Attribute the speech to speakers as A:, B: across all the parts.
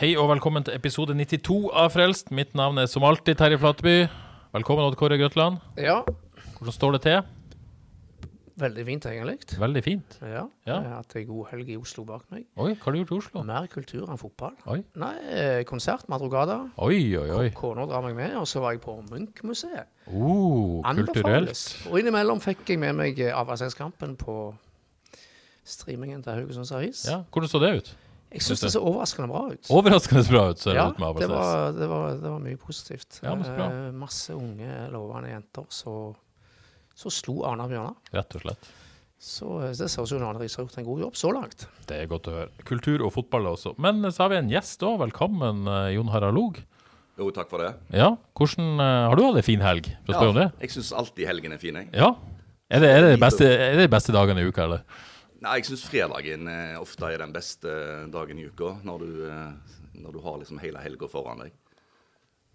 A: Hei og velkommen til episode 92 av Frelst. Mitt navn er som alltid Terje Flateby. Velkommen Odd Kåre Grøtland.
B: Ja,
A: Hvordan står det til?
B: veldig fint egentlig.
A: Veldig fint.
B: Ja,
A: Ja.
B: Jeg har hatt ei god helg i Oslo bak meg.
A: Oi, hva har du gjort i Oslo?
B: Mer kultur enn fotball.
A: Oi,
B: Nei, eh, konsert med Adrogada.
A: oi, oi. oi.
B: Kona drar meg med, og så var jeg på Munch-museet.
A: Oh, kulturelt.
B: Og innimellom fikk jeg med meg eh, Avasenskampen på streamingen til Haugesunds Avis.
A: Ja, Hvordan så det ut?
B: Jeg syns det så overraskende bra ut.
A: Overraskende bra ut. ser det
B: ja,
A: ut med
B: det
A: Abases.
B: var, det, var, det var mye positivt.
A: Ja.
B: Eh, masse unge, lovende jenter. Så, så slo Arna Bjørnar.
A: Rett og slett.
B: Så eh, det ser ut som Arne Riis har gjort en god jobb så langt.
A: Det er godt å høre. Kultur og fotball også. Men så har vi en gjest òg. Velkommen, eh, Jon Harald Log.
C: Jo, takk for det.
A: Ja, hvordan eh, Har du hatt ei fin helg? For å spørre om det?
C: jeg syns alltid helgen er fin, jeg.
A: Ja? Er det, er det, de beste, er det beste dagene i uka, eller?
C: Nei, jeg syns fredagen eh, ofte er den beste dagen i uka, når du, eh, når du har liksom hele helga foran deg.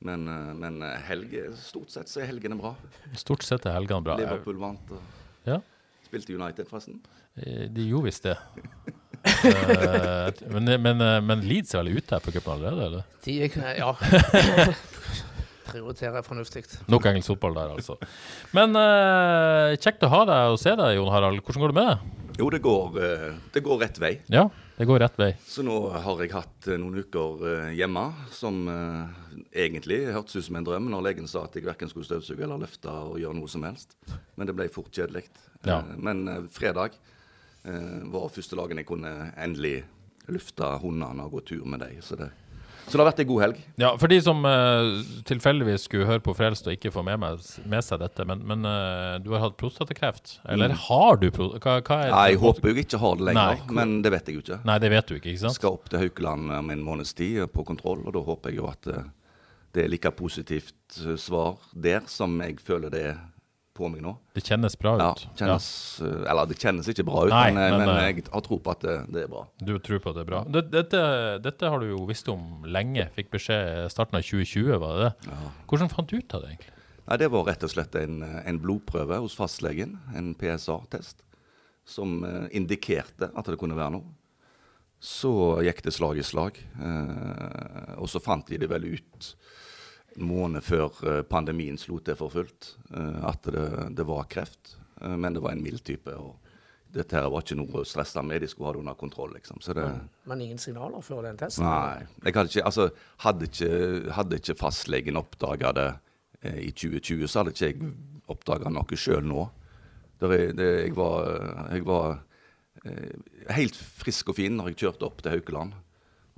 C: Men, eh, men helge, stort sett så er helgene bra.
A: Stort sett er helgene bra.
C: Liverpool vant og
A: Ja.
C: spilte United, forresten.
A: Eh, De gjorde visst det. Eh, men, men, eh, men Leeds er vel ute her på cupen allerede, eller?
B: De er, ja. Prioriterer fornuftig.
A: Nok engelsk fotball der, altså. Men uh, kjekt å ha deg og se deg, Jon Harald. Hvordan går det med deg?
C: Jo, det går, eh, det går rett vei.
A: Ja, det går rett vei.
C: Så nå har jeg hatt eh, noen uker eh, hjemme som egentlig hørtes ut som en drøm når legen sa at jeg verken skulle støvsuge eller løfte og gjøre noe som helst. Men det ble fort kjedelig.
A: Ja.
C: Men fredag var første dagen jeg kunne endelig lufte hundene og gå tur med dem. Så det, så det har vært en god helg.
A: Ja, For de som uh, tilfeldigvis skulle høre på Frelst og ikke få med, meg, med seg dette, men, men uh, du har hatt prostatakreft? Eller har du pro... Hva, hva er
C: Nei, jeg håper jo ikke har det lenger,
A: Nei,
C: men det vet jeg jo ikke.
A: Nei, det vet du ikke, ikke sant?
C: Skal opp til Haukeland om en måneds tid eh, på kontroll, og da håper jeg jo at uh, det er like positivt svar der som jeg føler det er på meg nå.
A: Det kjennes bra
C: Ja, kjennes, ja. Eller det kjennes ikke bra ut,
A: Nei,
C: men, eh,
A: men,
C: men,
A: eh,
C: jeg har tro på at det, det er bra.
A: Du tror på at det er bra. Dette, dette har du jo visst om lenge. Fikk beskjed starten av 2020, var det det? Hvordan fant du ut av det, egentlig?
C: Nei, Det var rett og slett en, eh, en blodprøve hos fastlegen, en PSA-test, som eh, indikerte at det kunne være noe. Så gikk det slag i slag, eh, og så fant de det vel ut en måned før eh, pandemien slo til for fullt, eh, at det, det var kreft. Eh, men det var en mild type. og dette her var ikke noe å stresse med, de skulle ha det under kontroll. liksom. Så det,
B: Men ingen signaler før den testen?
C: Nei. Jeg hadde ikke, altså, hadde ikke, hadde ikke fastlegen oppdaga det eh, i 2020, så hadde ikke jeg oppdaga noe sjøl nå. Er, det, jeg var, jeg var eh, helt frisk og fin når jeg kjørte opp til Haukeland.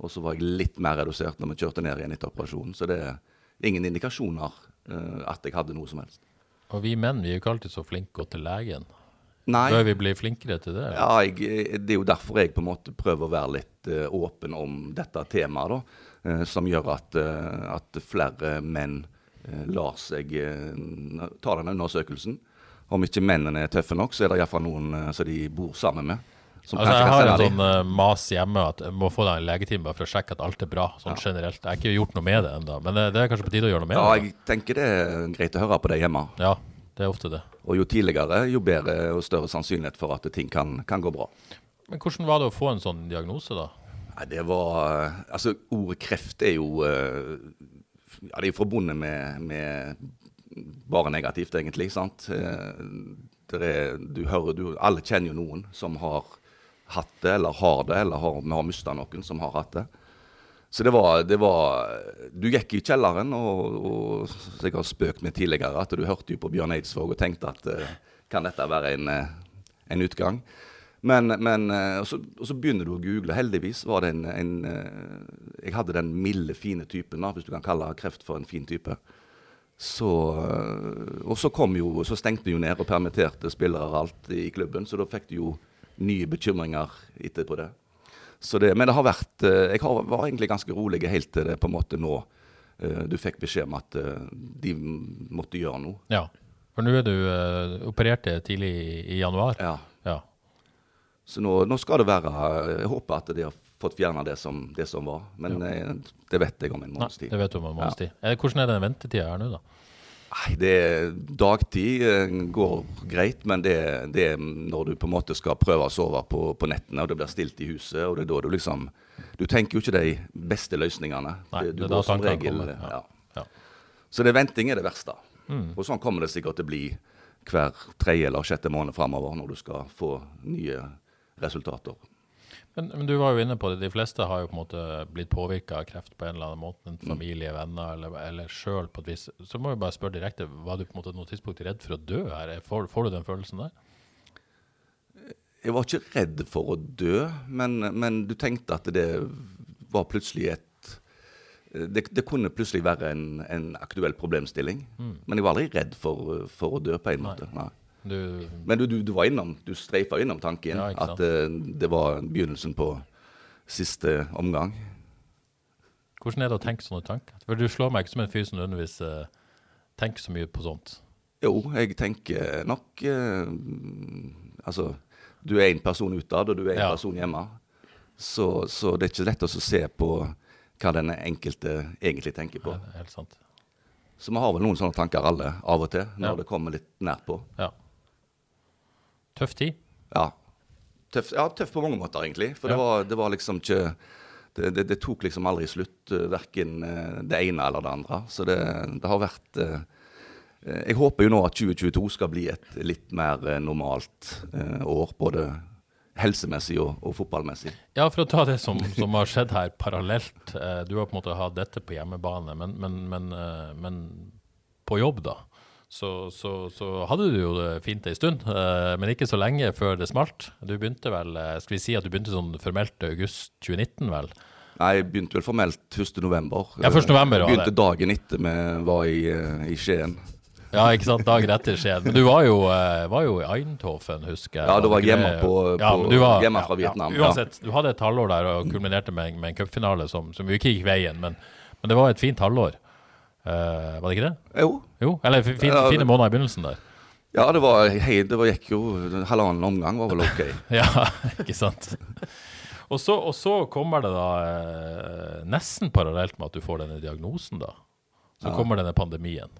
C: Og så var jeg litt mer redusert når vi kjørte ned igjen etter operasjonen. Så det er ingen indikasjoner uh, at jeg hadde noe som helst.
A: Og vi menn vi er jo ikke alltid så flinke til legen.
C: Nei.
A: Bør vi bli flinkere til det? eller?
C: Ja, jeg, det er jo derfor jeg på en måte prøver å være litt uh, åpen om dette temaet, da. uh, som gjør at, at flere menn lar seg ta den undersøkelsen. Om ikke mennene er tøffe nok, så er det iallfall noen som de bor sammen med. Som
A: Altså, jeg har en sånn uh, mas hjemme at jeg må få deg en legetime bare for å sjekke at alt er bra, sånn generelt. Jeg har ikke gjort noe med det ennå, men det, det er kanskje på tide å gjøre noe med
C: Ja,
A: det.
C: jeg tenker det er greit å høre på det hjemme.
A: Ja, det er ofte det.
C: Og jo tidligere, jo bedre og større sannsynlighet for at ting kan, kan gå bra.
A: Men hvordan var det å få en sånn diagnose, da?
C: Nei, det var Altså, ordet kreft er jo eh, Ja, det er jo forbundet med, med bare negativt, egentlig. sant? Eh, Det er, du hører, du, Alle kjenner jo noen som har hatt det, eller har det, eller har, vi har mista noen som har hatt det. Så det var, det var Du gikk i kjelleren, og, og som jeg har spøkt med tidligere, at du hørte jo på Bjørn Eidsvåg og tenkte at eh, kan dette være en, eh, en utgang? Men, men eh, og, så, og så begynner du å google. Heldigvis var det en, en Jeg hadde den milde, fine typen, da, hvis du kan kalle kreft for en fin type. Så, og så, kom jo, så stengte vi jo ned og permitterte spillere og alt i klubben, så da fikk du jo nye bekymringer etterpå det. Så det men det har vært eh, Jeg har, var egentlig ganske rolig helt til det på en måte nå eh, du fikk beskjed om at eh, de måtte gjøre noe.
A: Ja. For nå er du operert tidlig i, januar.
C: Ja.
A: Ja.
C: Så nå, nå skal det være Jeg håper at de har fått fjerna det, som- det som var. Men det vet jeg om en
A: Nei,
C: måneds tid.
A: det vet du om en måneds tid. Eh, Hvordan er den ventetida her nå, da?
C: Det Dagtid eh, går greit, men det, det er når du på en måte skal prøve å sove på, på nettene, og det blir stilt i huset, og det er da du liksom Du tenker jo ikke de beste løsningene.
A: Nei,
C: du
A: det
C: går som regel-
A: ja.
C: Ja.
A: Ja.
C: Så det venting er det verste.
A: Mm.
C: Og sånn kommer det sikkert til å bli hver tredje eller sjette måned framover, når du skal få nye resultater.
A: Men, men du var jo inne på det, de fleste har jo på en måte blitt påvirka av kreft på en eller annen måte. En familie, venner eller, eller sjøl på et vis. Så må jeg bare spørre direkte, var du på en måte noe tidspunkt redd for å dø her? Får, får du den følelsen der?
C: Jeg var ikke redd for å dø, men, men du tenkte at det var plutselig et Det, det kunne plutselig være en, en aktuell problemstilling. Men jeg var aldri redd for, for å dø, på en
A: måte. Nei.
C: Nei.
A: Du,
C: Men du, du, du var innom, du streifa innom tanken
A: Ja,
C: at uh, det var begynnelsen på siste omgang.
A: hvordan er det å tenke sånne tanker? For du slår meg ikke som en fyr som nødvendigvis uh, tenker så mye på sånt.
C: Jo, jeg tenker nok uh, Altså, du er en person utad, og du er en
A: Ja.
C: person hjemme. Så, så det er ikke lett å se på hva den enkelte egentlig tenker på.
A: Nei, helt sant.
C: Så vi har vel noen sånne tanker alle, av og til, når
A: Ja.
C: det kommer litt nært på.
A: Ja. Tøff tid.
C: Ja. Tøff, ja, tøff på mange måter, egentlig. For det, var, det var liksom ikke det, det, det tok liksom aldri slutt, uh, verken eh, det ene eller det andre. Så det, det har vært eh, eh, Jeg håper jo nå at 2022 skal bli et litt mer eh, normalt eh, år, både helsemessig og, og fotballmessig.
A: Ja, for å ta det som, som har skjedd her parallelt. Eh, du har på en måte hatt dette på hjemmebane, men, men, men, eh, men på jobb, da. Så, så, så hadde du jo det fint ei stund, eh, men ikke så lenge før det smalt. Du begynte vel, eh, skal vi si at du begynte sånn formelt august 2019, vel?
C: Nei, jeg begynte vel formelt 1. november.
A: Ja, 1. november var
C: Begynte dagen etter vi var i, eh, i Skien.
A: Ja, ikke sant, dagen etter Skien. Men du var jo, eh, var jo i Eindhoven, husker jeg.
C: Ja, da var jeg hjemme
A: det?
C: på-
A: Ja, du var-
C: hjemme fra Vietnam, ja.
A: uansett, du hadde et halvår der og kulminerte med, med en cupfinale som, som ikke gikk veien, men, men det var et fint halvår. Eh, var det ikke det?
C: Jo,
A: Jo, eller fi- fin,
C: Ja,
A: fine måneder i begynnelsen der.
C: Ja, det var hei, det var, gikk jo Halvannen omgang var vel OK.
A: Ja, ikke sant? Og så, og så kommer det da eh, nesten parallelt med at du får denne diagnosen, da. Så kommer denne pandemien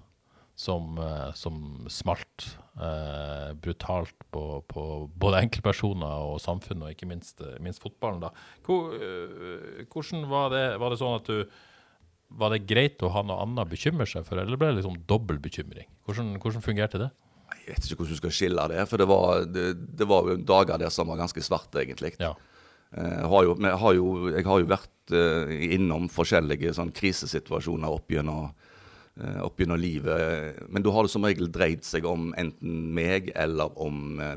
A: som, eh, som smalt eh, brutalt på, på både enkeltpersoner og samfunn, og ikke minst, minst fotballen. da. Hvor, hvordan var det? Var det sånn at du Var det greit å ha noe annet å bekymre seg for, eller ble det liksom dobbel bekymring? Hvordan, hvordan fungerte det?
C: Jeg vet ikke hvordan du skal skille det, for det var, det, det var jo dager der som var ganske svarte, egentlig.
A: Ja.
C: Eh, Jeg har jo, jeg har jo, jeg har jo vært eh, innom forskjellige sånn krisesituasjoner opp gjennom, eh, opp gjennom livet. Men da har det som regel dreid seg om enten meg eller om eh,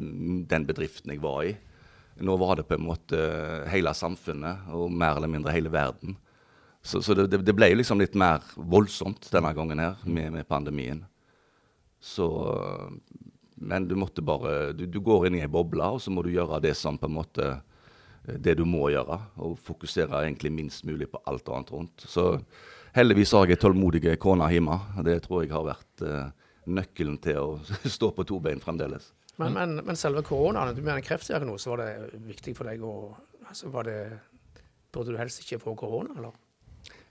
C: den bedriften jeg var i. Nå var det på en måte hele samfunnet, og mer eller mindre hele verden. Så, så det, det ble liksom litt mer voldsomt denne gangen her, med, med pandemien. Så Men du måtte bare du, du går inn i ei boble, og så må du gjøre det som på en måte eh, det du må gjøre, og fokusere egentlig minst mulig på alt annet rundt. Så heldigvis har jeg ei tålmodig kone hjemme. Det tror jeg har vært uh, nøkkelen til å stå på to bein fremdeles.
B: Men, men, men selve koronaen, du mener kreftdiagnose, var det viktig for deg å altså, Burde du helst ikke få korona, eller?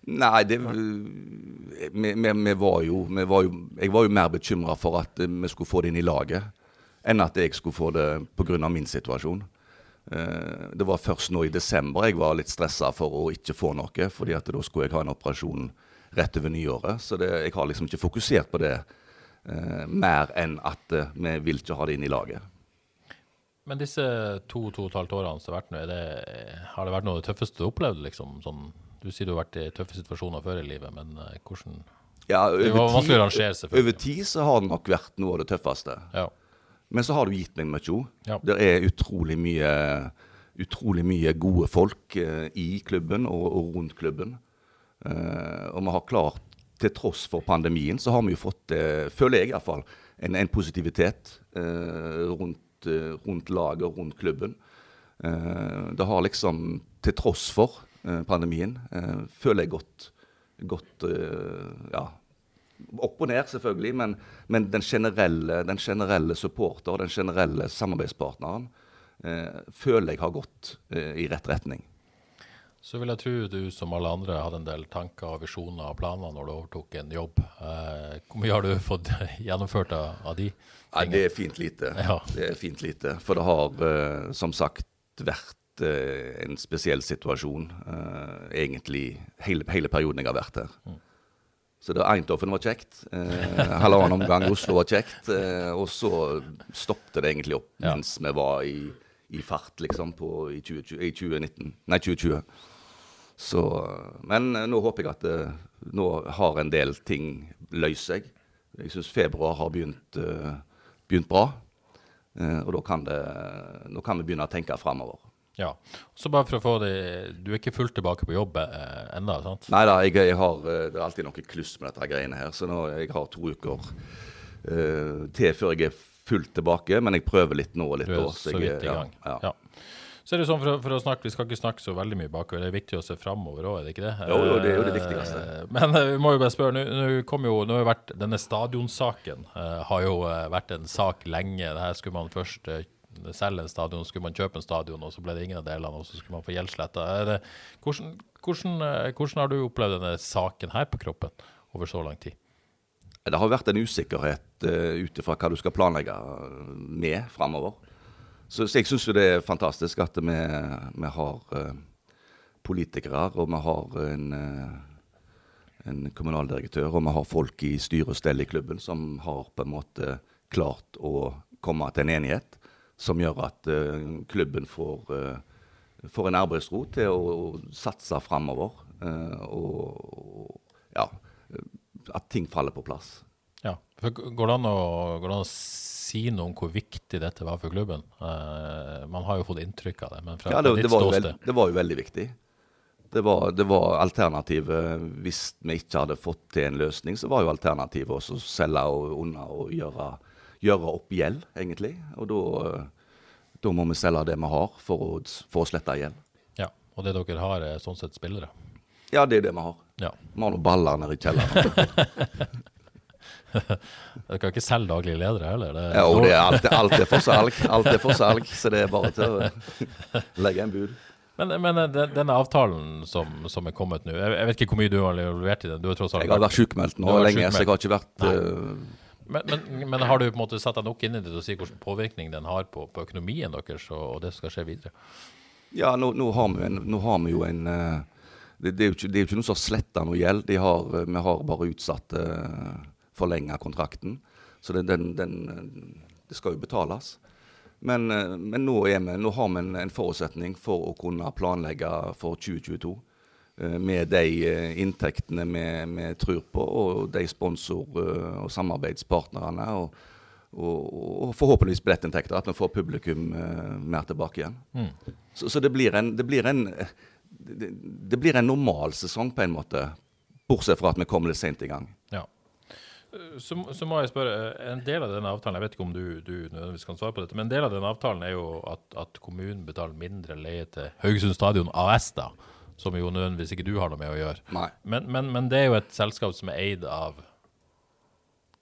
C: Nei, det vi, vi, vi var jo, vi var jo Jeg var jo mer bekymra for at eh, vi skulle få det inn i laget, enn at jeg skulle få det pga. min situasjon. Eh, Det var først nå i desember jeg var litt stressa for å ikke få noe, fordi at da skulle jeg ha en operasjon rett over nyåret. Så det, jeg har liksom ikke fokusert på det eh, mer enn at vi vil ikke ha det inn i laget.
A: Men disse to, to og et halvt årene som har vært nå, det, har det vært noe av det tøffeste du har opplevd? Liksom, sånn, du sier du har vært i tøffe situasjoner før i livet, men eh, hvordan
C: Ja,
A: Det var vanskelig å rangere, selvfølgelig.
C: Over tid så har det nok vært noe av det tøffeste.
A: Ja.
C: Men så har du gitt meg mye òg.
A: Ja.
C: Det er utrolig mye, utrolig mye gode folk eh, i klubben og, og rundt klubben. Eh, og vi har klart til tross for pandemien, så har vi jo fått, eh, føler jeg iallfall, en, en positivitet rundt, rundt laget og rundt klubben. Det har liksom, til tross for pandemien, eh, føler jeg godt, godt ja, opp og ned, selvfølgelig, men, men den, generelle, den, generelle, supporter, den generelle samarbeidspartneren, eh, føler jeg har gått eh, i rett retning.
A: Så vil jeg tro du som alle andre hadde en del tanker, visjoner og planer når du overtok en jobb. Eh, hvor mye har du fått gjennomført av, av de?
C: Nei, det er fint lite. Ja. Det er fint lite. For det har eh, som sagt vært eh, en spesiell situasjon eh, egentlig hele, hele, perioden jeg har vært her. Mm. Så det Eindhoven var kjekt. Eh, halvannen omgang Oslo var kjekt. Eh, og så stoppet det egentlig opp ja. mens vi var i, i fart, liksom, på, i, 2020, i 2019. Nei, 2020. Så, men eh, nå håper jeg at det, nå har en del ting løst seg. Jeg syns februar har begynt, uh, begynt bra. Uh, og da kan, det, nå kan vi begynne å tenke framover.
A: Ja. Så bare for å få det Du er ikke fullt tilbake på jobb eh, ennå, sant?
C: Nei da, jeg, jeg, har, eh, det er alltid noe kluss med dette greiene her. Så nå, jeg har to uker eh, til før jeg er fullt tilbake. Men jeg prøver litt nå og litt
A: da. Så, så vidt i gang. Ja, ja. Så er det sånn for å, for å, snakke, Vi skal ikke snakke så veldig mye bakover. Det er viktig å se framover òg, er det ikke det?
C: Jo, jo, det er jo det viktigste.
A: Eh, men vi må jo bare spørre. Nå kom jo, nå har vært, Denne stadionsaken uh, har jo vært en sak lenge. Det her skulle man først uh, selge en stadion, skulle man kjøpe en stadion, og så ble det ingen av delene, og så skulle man få gjeldsletta. Hvordan, hvordan, eh, hvordan, har du opplevd denne saken her på kroppen over så lang tid?
C: Det har vært en usikkerhet uh, ut ifra hva du skal planlegge med framover. Så, så, jeg syns det er fantastisk at vi, vi har uh, politikere, og vi har en, uh, en kommunaldirektør, og vi har folk i styre og stell i klubben som har på en måte klart å komme til en enighet som gjør at uh, klubben får, uh, får, en arbeidsro til å, satse framover. Uh, og ja, at ting faller på plass.
A: Ja, for Går det å, går det an å si noe om hvor viktig dette var for klubben? man har jo fått inntrykk av det, men fra
C: ja, det, ditt det ståsted veld, Det var jo veldig viktig. Det var, det var, alternativet hvis vi ikke hadde fått til en løsning, så var jo alternativet å selge og unna og gjøre gjøre opp gjeld, egentlig. Og da, da, må vi selge det vi har, for å, for å slette gjeld.
A: Ja, og det dere har, er sånn sett spillere?
C: Ja, det er det vi har. Ja. Vi har noen baller nede i kjelleren.
A: Dere kan ikke selge daglige ledere heller?
C: Det ja, og det er alt, alt, er for salg. Alt er for salg, så det er bare til å legge en bud.
A: Men, men denne avtalen som, som, er kommet nå, jeg, vet ikke hvor mye du har involvert i den? Du
C: har tross alt Jeg har vært sykemeldt nå lenge, så jeg har ikke vært uh,
A: men, men, men, har du på en måte satt deg nok inn i det til å si hvilken påvirkning den har på, på økonomien deres, og, og, det som skal skje videre?
C: Ja, nå, nå, har, vi en, nå har, vi jo en uh, det, det, er jo ikke, det er jo ikke noe som sletta noe gjeld. De har, uh, vi har bare utsatt uh, eh, forlenga kontrakten. Så det, den, den, det skal jo betales. Men, men nå, vi, nå, har vi en, en forutsetning for å kunne planlegge for 2022. Eh, med de eh, inntektene vi, tror på, og de sponsor- eh, og samarbeidspartnerne. Og, og, og forhåpentligvis billettinntekter, at vi får publikum mer tilbake igjen. Mm. Så, så, det blir en, det blir en det, det, blir en normal sesong, på en måte. Bortsett fra at vi kommer litt sent i gang.
A: Ja. Så, så, må jeg spørre, En del av denne avtalen jeg vet ikke om du, du nødvendigvis kan svare på dette, men en del av denne avtalen er jo at, at kommunen betaler mindre leie til Haugesund Stadion AS. da, som jo nødvendigvis ikke du har noe med å gjøre. Men, men, men, det er jo et selskap som er eid av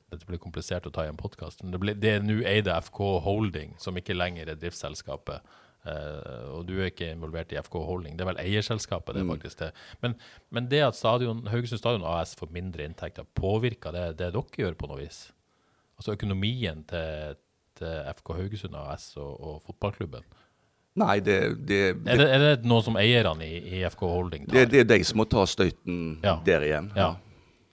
A: Dette blir komplisert å ta i en podkast. Det, det, er nå eid av FK Holding, som ikke lenger er driftsselskapet. Uh, og du er ikke involvert i FK Holding. Det er vel eierselskapet, det mm. faktisk det. Men, men det at stadion, Haugesund Stadion AS får mindre inntekter, påvirker det det dere gjør på noe vis? Altså økonomien til, til FK Haugesund AS og, og fotballklubben?
C: Nei, det, det,
A: det er, det, er, det, noen som eierne i, i FK Holding
C: Det, Det, er de som må ta støyten ja. der igjen.
A: Ja.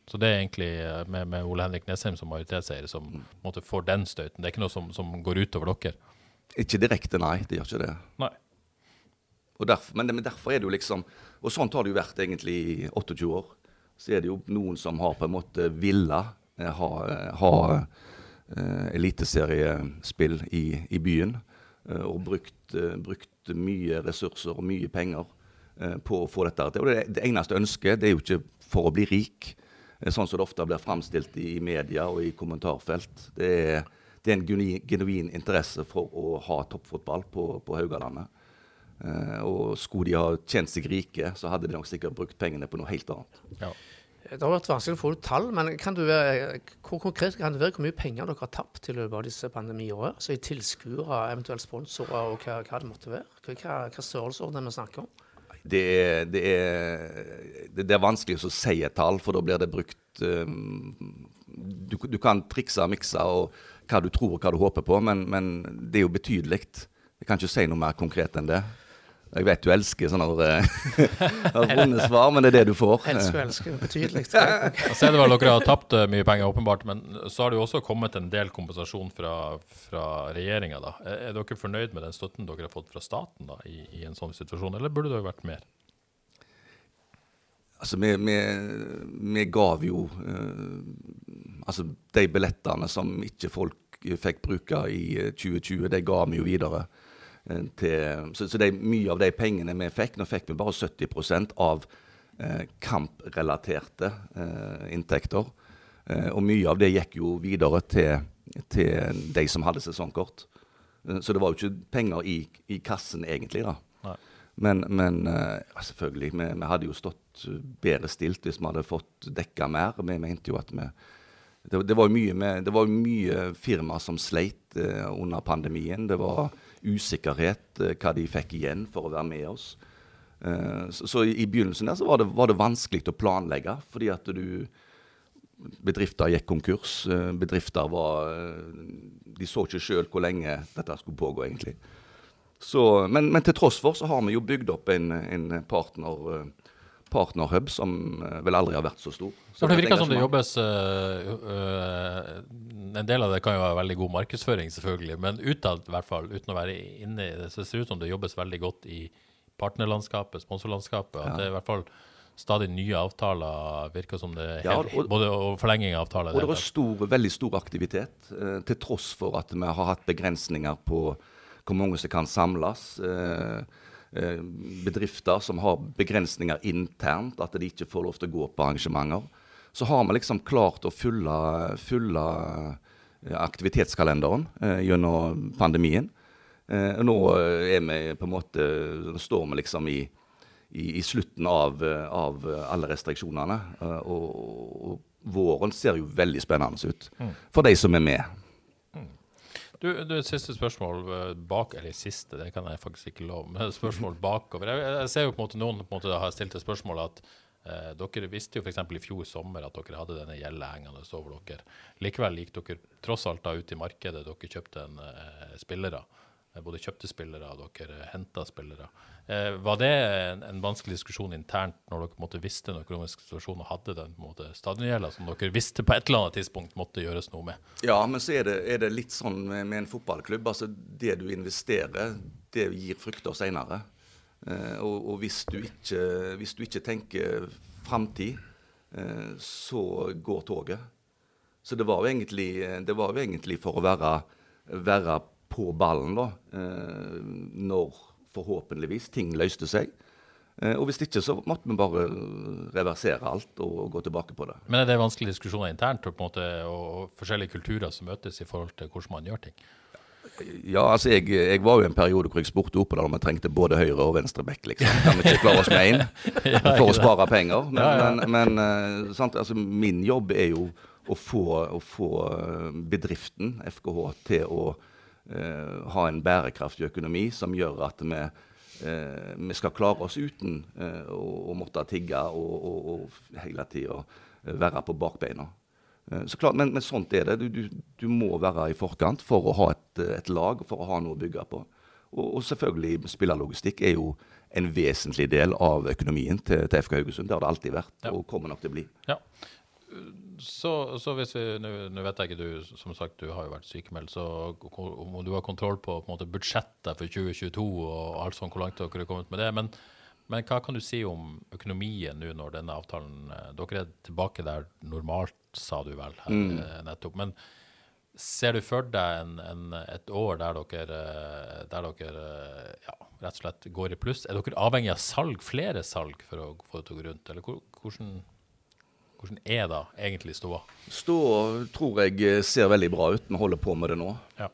A: Så det er egentlig eh, med, med Ole Henrik Nesheim som majoritetseier som mm. måtte får den støyten. Det er ikke noe som, som går utover dere?
C: Ikke direkte, nei. Det gjør ikke det.
A: Nei.
C: Derfor, men, men, derfor er det jo liksom Og sånt har det jo vært egentlig i 28 år. Så er det jo noen som har på en måte villa eh, ha, eh, ha uh, eliteseriespill i, i byen. Uh, og brukt Eh, brukt, mye ressurser og mye penger eh, på å få dette til. Og det, det eneste ønsket det er jo ikke for å bli rik. eh, sånn som det ofte blir framstilt i media og i kommentarfelt. Det er, det er en genuin, genuin interesse for å ha toppfotball på, på Haugalandet. Eh, og skulle de ha tjent seg rike, så hadde de nok sikkert brukt pengene på noe helt annet.
A: Ja.
B: Det har vært vanskelig å få ut tall, men være, hvor konkret kan det være hvor mye penger dere har tapt i løpet av disse pandemiårene? Så i tilskuere, eventuelt sponsorer og hva, hva det måtte være? Hva, hva størrelsesorden vi snakker om?
C: Det er, det, er, det er, vanskelig å si et tall, for da blir det brukt um, du, du, kan trikse og mikse og hva du tror og hva du håper på, men, men det er jo betydelig. Jeg kan ikke si noe mer konkret enn det. Jeg vet du elsker sånne vonde svar, men det er det du får.
B: Elsker og elsker. Betydelig.
A: Jeg ser det vel dere har tapt eh, mye penger, åpenbart, men så har det jo også kommet en del kompensasjon fra, fra regjeringa. Er, er dere fornøyd med den støtten dere har fått fra staten da, i, i en sånn situasjon, eller burde det vært mer?
C: Altså, vi, vi, vi gav jo uh, Altså, de billettene som ikke folk fikk bruke i 2020, de ga vi jo videre. Eh, til, så, så det er mye av de pengene vi fikk Nå fikk vi bare 70% av eh, kamprelaterte eh, inntekter. Eh, og mye av det gikk jo videre til, til de som hadde sesongkort. Eh, så det var jo ikke penger i, i kassen egentlig, da. Nei. Men, men eh, ja, selvfølgelig, vi, vi, hadde jo stått bedre stilt hvis vi hadde fått dekka mer. Vi mente jo at vi det, det, var mye, med, det var mye firma som sleit under pandemien. Det var usikkerhet eh, hva de fikk igjen for å være med oss. Eh, så, i begynnelsen der så var det, var det vanskelig å planlegge, fordi at du Bedrifter gikk konkurs. Eh, bedrifter var De så ikke sjøl hvor lenge dette skulle pågå, egentlig. Så, men, men, til tross for så har vi jo bygd opp en, en partner partnerhub som vel aldri har vært så stor.
A: Så det virker som det jobbes uh, uh, En del av det kan jo være veldig god markedsføring, selvfølgelig, men utad, i hvert fall, uten å være inne i det, så ser det ut som det jobbes veldig godt i partnerlandskapet, sponsorlandskapet. At ja. det er i hvert fall stadig nye avtaler, virker som det ja, og, både og forlenging av avtaler.
C: Og det er stor, veldig stor aktivitet, eh, til tross for at vi har hatt begrensninger på hvor mange som kan samles. Uh, bedrifter som har begrensninger internt, at de ikke får lov til å gå på arrangementer så har vi liksom klart å fylle, fylle eh, aktivitetskalenderen eh, gjennom pandemien. Eh, nå er vi på en måte, står vi liksom i, i, i slutten av, av, alle restriksjonene. Eh, og, og, våren ser jo veldig spennende ut mm. for de som er med.
A: Du, du, et siste spørsmål eh, bak, eller siste, det kan jeg faktisk ikke love, men spørsmål bakover. Jeg, jeg ser jo på en måte noen på en måte har stilt et spørsmål at Eh, dere visste jo f.eks. i fjor sommer at dere hadde denne gjelda hengende over dere. Likevel gikk dere tross alt da ut i markedet. Dere kjøpte en, eh, spillere. Eh, både kjøpte spillere og dere henta spillere. Eh, var det en, en, vanskelig diskusjon internt når dere måtte visste den økonomiske situasjonen og hadde den stadiongjelda som dere visste på et eller annet tidspunkt måtte gjøres noe med?
C: Ja, men så er det, er det litt sånn med, med, en fotballklubb. altså Det du investerer, det gir frukter seinere. Eh, og, og hvis, du ikke, hvis, du ikke, tenker framtid, eh, så går toget. Så det var jo egentlig, var jo egentlig for å være, være på ballen da, eh, når forhåpentligvis ting løste seg. Og hvis ikke, så måtte vi bare reversere alt og gå tilbake på det.
A: Men er det vanskelige diskusjoner internt og, og forskjellige kulturer som møtes i forhold til hvordan man gjør ting?
C: Ja, altså jeg, jeg, var jo en periode hvor jeg spurte Opedal om jeg trengte både høyre og venstre back. liksom. Kan vi ikke klare oss med én for å spare penger? Men, ja, ja. men, men eh, sant, altså, min jobb er jo å få, å få eh, bedriften, FKH, til å ha en bærekraftig økonomi som gjør at vi, Eh, vi skal klare oss uten eh, å, å, måtte tigge og, og, og hele tida være på bakbeina. Eh, så klart, men, men, sånt er det. Du, du, du, må være i forkant for å ha et, et lag, for å ha noe å bygge på. Og, og selvfølgelig, spillerlogistikk er jo en vesentlig del av økonomien til, til FK Haugesund. Det har det alltid vært, ja. og kommer nok til å bli.
A: Ja. Så, så, hvis vi, Nå vet jeg ikke, du som sagt, du har jo vært sykemeldt, så om du har kontroll på, på måte, budsjettet for 2022 og alt sånn, hvor langt dere har kommet med det. men men hva kan du si om økonomien nå når denne avtalen eh, Dere er tilbake der normalt, sa du vel her mm. Eh, nettopp. Men ser du for deg en, en, et år der dere, eh, der dere ja, rett og slett går i pluss? Er dere avhengig av salg, flere salg, for å få det til å gå rundt? Eller hvordan Hvordan er da egentlig ståa?
C: Ståa tror jeg eh, ser veldig bra ut. Vi holder på med det nå.
A: Ja.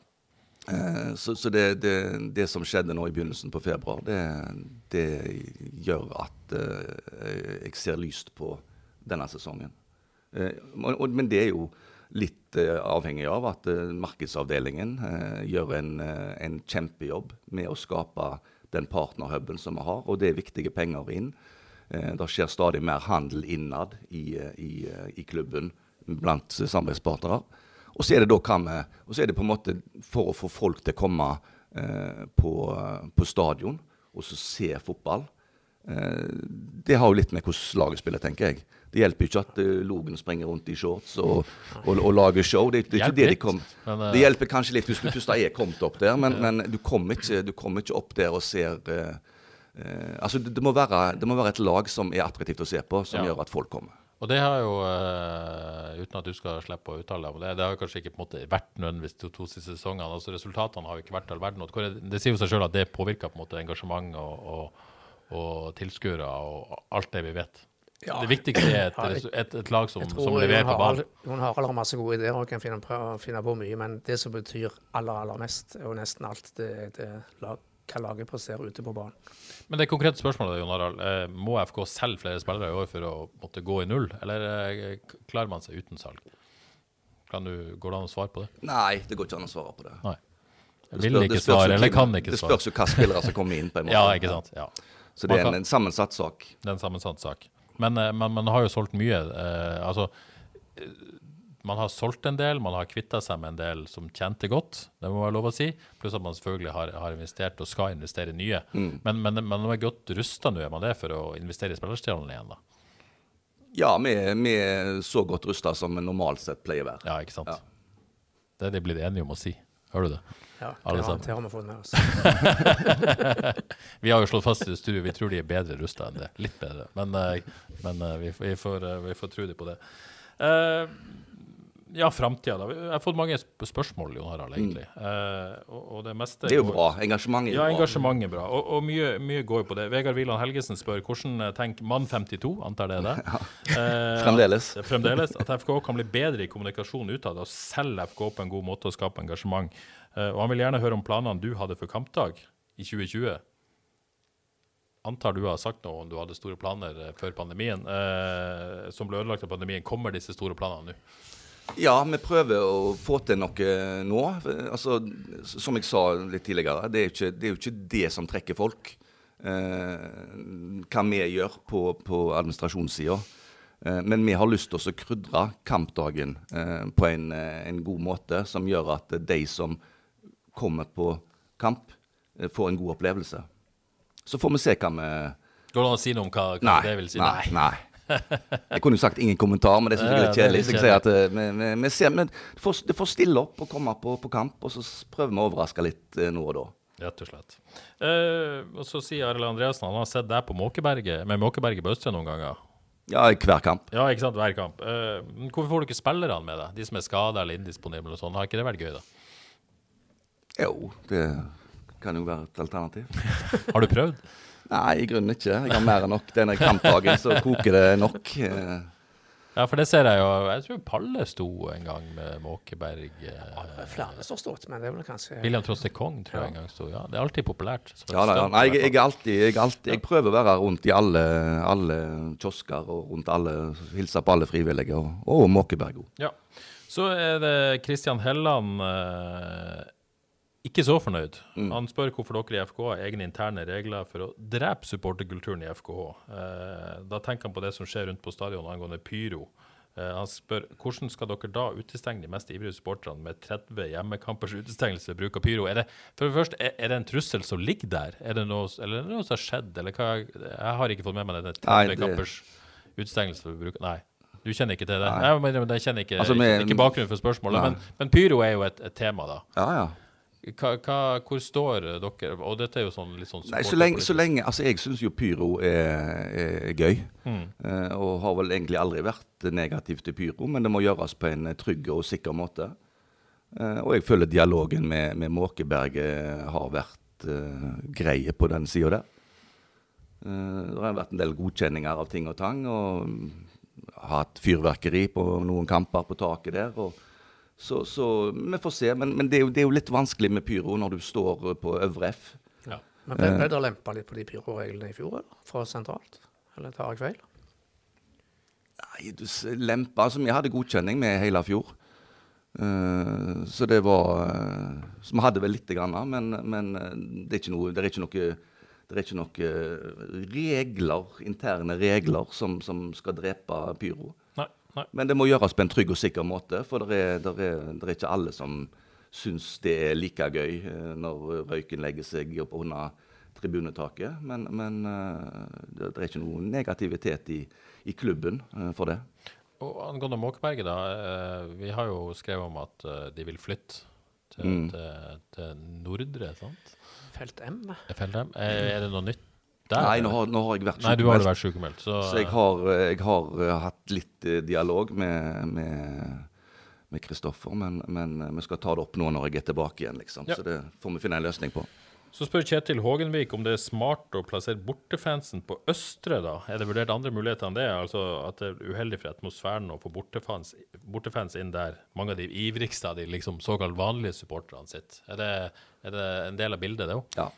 C: Eh, så så det, det, det, som skjedde nå i begynnelsen på februar, det, det gjør at eh, jeg ser lyst på denne sesongen. Men det er jo litt avhengig av at markedsavdelingen gjør en, en, kjempejobb med å skape den partnerhuben som vi har, og det er viktige penger inn. Det skjer stadig mer handel innad i, i, i klubben blant samarbeidspartnere. Og så er det da hva med og så er det på en måte for å få folk til å komme eh, på, på, stadion og så se fotball. Eh, det har jo litt med hvordan laget spiller, tenker jeg. Det hjelper ikke at uh, Logen springer rundt i shorts og, og, og lager show. Det, det, det, de kom, det, hjelper kanskje litt hvis du først er kommet opp der, men, men du, kommer ikke, du, kommer ikke, opp der og ser uh, altså det, må være, det, må være, et lag som er attraktivt å se på, som ja. gjør at folk kommer.
A: Og det har jo, uh, uten at du skal slippe å uttale deg om det, det har kanskje ikke på en måte vært nødvendigvis de to siste sesongene. altså Resultatene har jo ikke vært all verden. Det sier jo seg sjøl at det påvirker på en måte engasjement og, og, og tilskuere og alt det vi vet. Ja. Det viktigste er et, et, et lag som, som leverer på ballen.
B: Jon Harald har masse gode ideer og kan finne på, finne på, mye, men det som betyr aller, aller mest, og nesten alt, det er lag, hva laget presterer ute på banen.
A: Men det konkrete spørsmålet Jon Harald, eh, må FK selge flere spillere i år for å måtte gå i null, eller eh, klarer man seg uten salg? Kan du, går det an å svare på det?
C: Nei, det går ikke an å svare på det.
A: Nei. Jeg vil ikke svare, eller kan ikke
C: svare. Det spørs jo hvilke spillere som kommer inn. på en måte.
A: ja, ikke sant? Ja.
C: Så det er en, en sammensatt sak.
A: Det er en sammensatt sak. Men man har jo solgt mye. Eh, altså man har solgt en del, man har kvitta seg med en del som tjente godt, det må være lov å si. Pluss at man selvfølgelig har, har investert og skal investere nye. Mm. Men, men, men man er godt rusta nå, er man det, for å investere i spillerstjernene igjen? da?
C: Ja, vi, vi er så godt rusta som normalt sett pleier å være.
A: Ja, ikke sant. Ja. Det er de blitt enige om å si. Hører du det?
B: Ja, det har, det har vi fått med oss.
A: vi har jo slått fast i studio vi tror de er bedre rusta enn det. Litt bedre. Men, eh, men eh, vi, vi, får, eh, vi får tro dem på det. Uh, ja, framtida, da. Jeg har fått mange spørsmål, Jon Harald, egentlig. Mm. Uh, og, og, det meste
C: Det er jo bra. Engasjementet er
A: ja, bra. Ja, engasjementet er bra. Og, og mye, mye, går jo på det. Vegard Wieland Helgesen spør hvordan eh, tenker mann 52, antar det er det?
C: Ja. Uh, fremdeles.
A: At, fremdeles. At FK kan bli bedre i kommunikasjon utad og selge FK på en god måte og skape engasjement. Uh, og han vil gjerne høre om planene du hadde for kampdag i 2020 antar du har sagt noe om du hadde store planer før pandemien, eh, som ble ødelagt av pandemien. Kommer disse store planene nå?
C: Ja, vi prøver å få til noe nå. Altså, som jeg sa litt tidligere, det er jo ikke det, er jo ikke det som trekker folk. Eh, hva vi gjør på, på administrasjonssida. Eh, men vi har lyst til å krydre kampdagen eh, på en, eh, en, god måte, som gjør at de som kommer på kamp, eh, får en god opplevelse. Så får vi se hva vi
A: Går det an å si noe om hva, hva nei, det vil si?
C: Nei. nei. Jeg kunne jo sagt ingen kommentar, men det syns jeg er litt kjedelig. Så jeg sier at eh, vi, vi, vi ser, men det får, det får, stille opp og komme på, på, kamp, og så prøver vi å overraske litt eh, nå og da.
A: Rett og slett. Uh, og så sier Arild Andreassen han har sett deg på Måkeberget, med Måkeberget på Østre noen ganger.
C: Ja, i hver kamp.
A: Ja, ikke sant, hver kamp. Uh, hvorfor får du ikke spillerne med deg? De som er skada eller indisponible og sånn. Har ikke det vært gøy, da?
C: Jo, det kan jo være et alternativ.
A: har du prøvd?
C: Nei, i grunnen ikke. Jeg har mer enn nok. Denne kampdagen så koker det nok.
A: Ja, for det ser jeg jo. Jeg tror Palle sto en gang med Måkeberg.
B: Ja, det er flere som har stått, men det er vel kanskje
A: William Troste Kong tror jeg en gang sto. Ja, det er alltid populært.
C: Ja, da, ja. Nei, jeg, jeg, alltid, jeg, alltid, jeg, prøver å være rundt i alle, alle kiosker og rundt alle, hilse på alle frivillige, og, og Måkeberg òg.
A: Ja. Så er det Kristian Helland. Eh, ikke så fornøyd. Mm. Han spør hvorfor dere i FK har egne interne regler for å drepe supporterkulturen i FKH. Eh, da tenker han på det som skjer rundt på stadion angående pyro. Eh, han spør hvordan skal dere da utestenge de mest ivrige supporterne med 30 hjemmekampers utestengelse ved bruk av pyro? Er det, for det første, er, er, det en trussel som ligger der, er det noe, eller er det noe som har skjedd? Eller hva, jeg har ikke fått med meg denne 30 kampers utestengelse ved bruk Nei. Du kjenner ikke til det? Nei, Nei men Jeg kjenner ikke, altså, med, ikke bakgrunnen for spørsmålet, men, men, pyro er jo et, et tema, da.
C: Ja, ja.
A: Hva, hva, hvor står dere? Og dette er jo sånn litt sånn
C: Nei, så lenge, så lenge, Altså, jeg syns jo pyro er, er gøy. Mm. Uh, og har vel egentlig aldri vært negativ til pyro, men det må gjøres på en trygg og sikker måte. Uh, og jeg føler dialogen med, med Måkeberget har vært uh, greie på den sida der. det har vært en del godkjenninger av ting og tang. og hatt fyrverkeri på noen kamper på taket der. og så, så vi får se. Men, men det, er jo, det, er jo, litt vanskelig med pyro når du står på øvre F.
B: Ja. Men Ble, ble det lempa litt på de pyroreglene i fjor, eller? Fra sentralt? Eller tar jeg feil?
C: Nei, du lempa Altså, vi hadde godkjenning med hele fjor. Uh, så det var uh, Så vi hadde vel lite grann, men, men det er noe Det er ikke noe det er ikke noen regler, interne regler som, som skal drepe pyro.
A: Nei.
C: Men det må gjøres på en trygg og sikker måte, for det er, det er, det er ikke alle som syns det er like gøy når røyken legger seg opp under tribunetaket. Men, men det, det, er ikke noe negativitet i, i klubben for det.
A: Og Angående Måkeberget, da. Eh, vi har jo skrevet om at eh, de vil flytte til,
C: Mm.
A: til, til Nordre, sant?
B: Felt M?
A: Felt M. Er, er det noe nytt der?
C: Nei, nå har, nå har jeg vært
A: Nei, du har
C: sykemeldt.
A: vært sykemeldt. Så,
C: Så jeg har, jeg har eh, hatt litt eh, dialog med, med, med Kristoffer, men, men eh, vi skal ta det opp nå når jeg er tilbake igjen, liksom.
A: Ja.
C: Så det får vi finne en løsning på.
A: så spør Kjetil Hågenvik om det er smart å plassere bortefansen på Østre, da. Er det vurdert andre muligheter enn det? Altså at det er uheldig for atmosfæren å få bortefans, bortefans inn der mange av de ivrigste av de liksom såkalt vanlige supporterne sitter? Er det, er det en del av bildet, det òg?
C: Ja.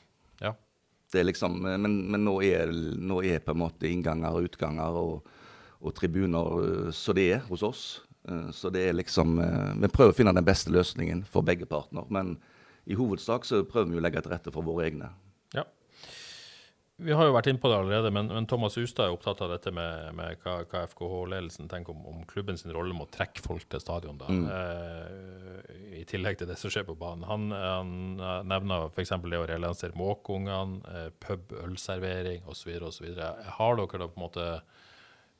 C: Det liksom, men men nå, er, nå er på en måte innganger og utganger og, og tribuner eh, så det er hos oss. Eh, Så det er liksom eh, Vi prøver å finne den beste løsningen for begge partner. Men i hovedsak så prøver vi å legge til rette for våre egne.
A: Vi har jo vært inne på det allerede, men, men Thomas Ustad er opptatt av dette med, med hva, hva FKH-ledelsen tenker om, om klubben sin rolle med å trekke folk til stadion. da, eh, I tillegg til det som skjer på banen. Han, han nevner f.eks. det å relansere måkeungene, eh, pub, ølservering osv. osv. Har dere da på en måte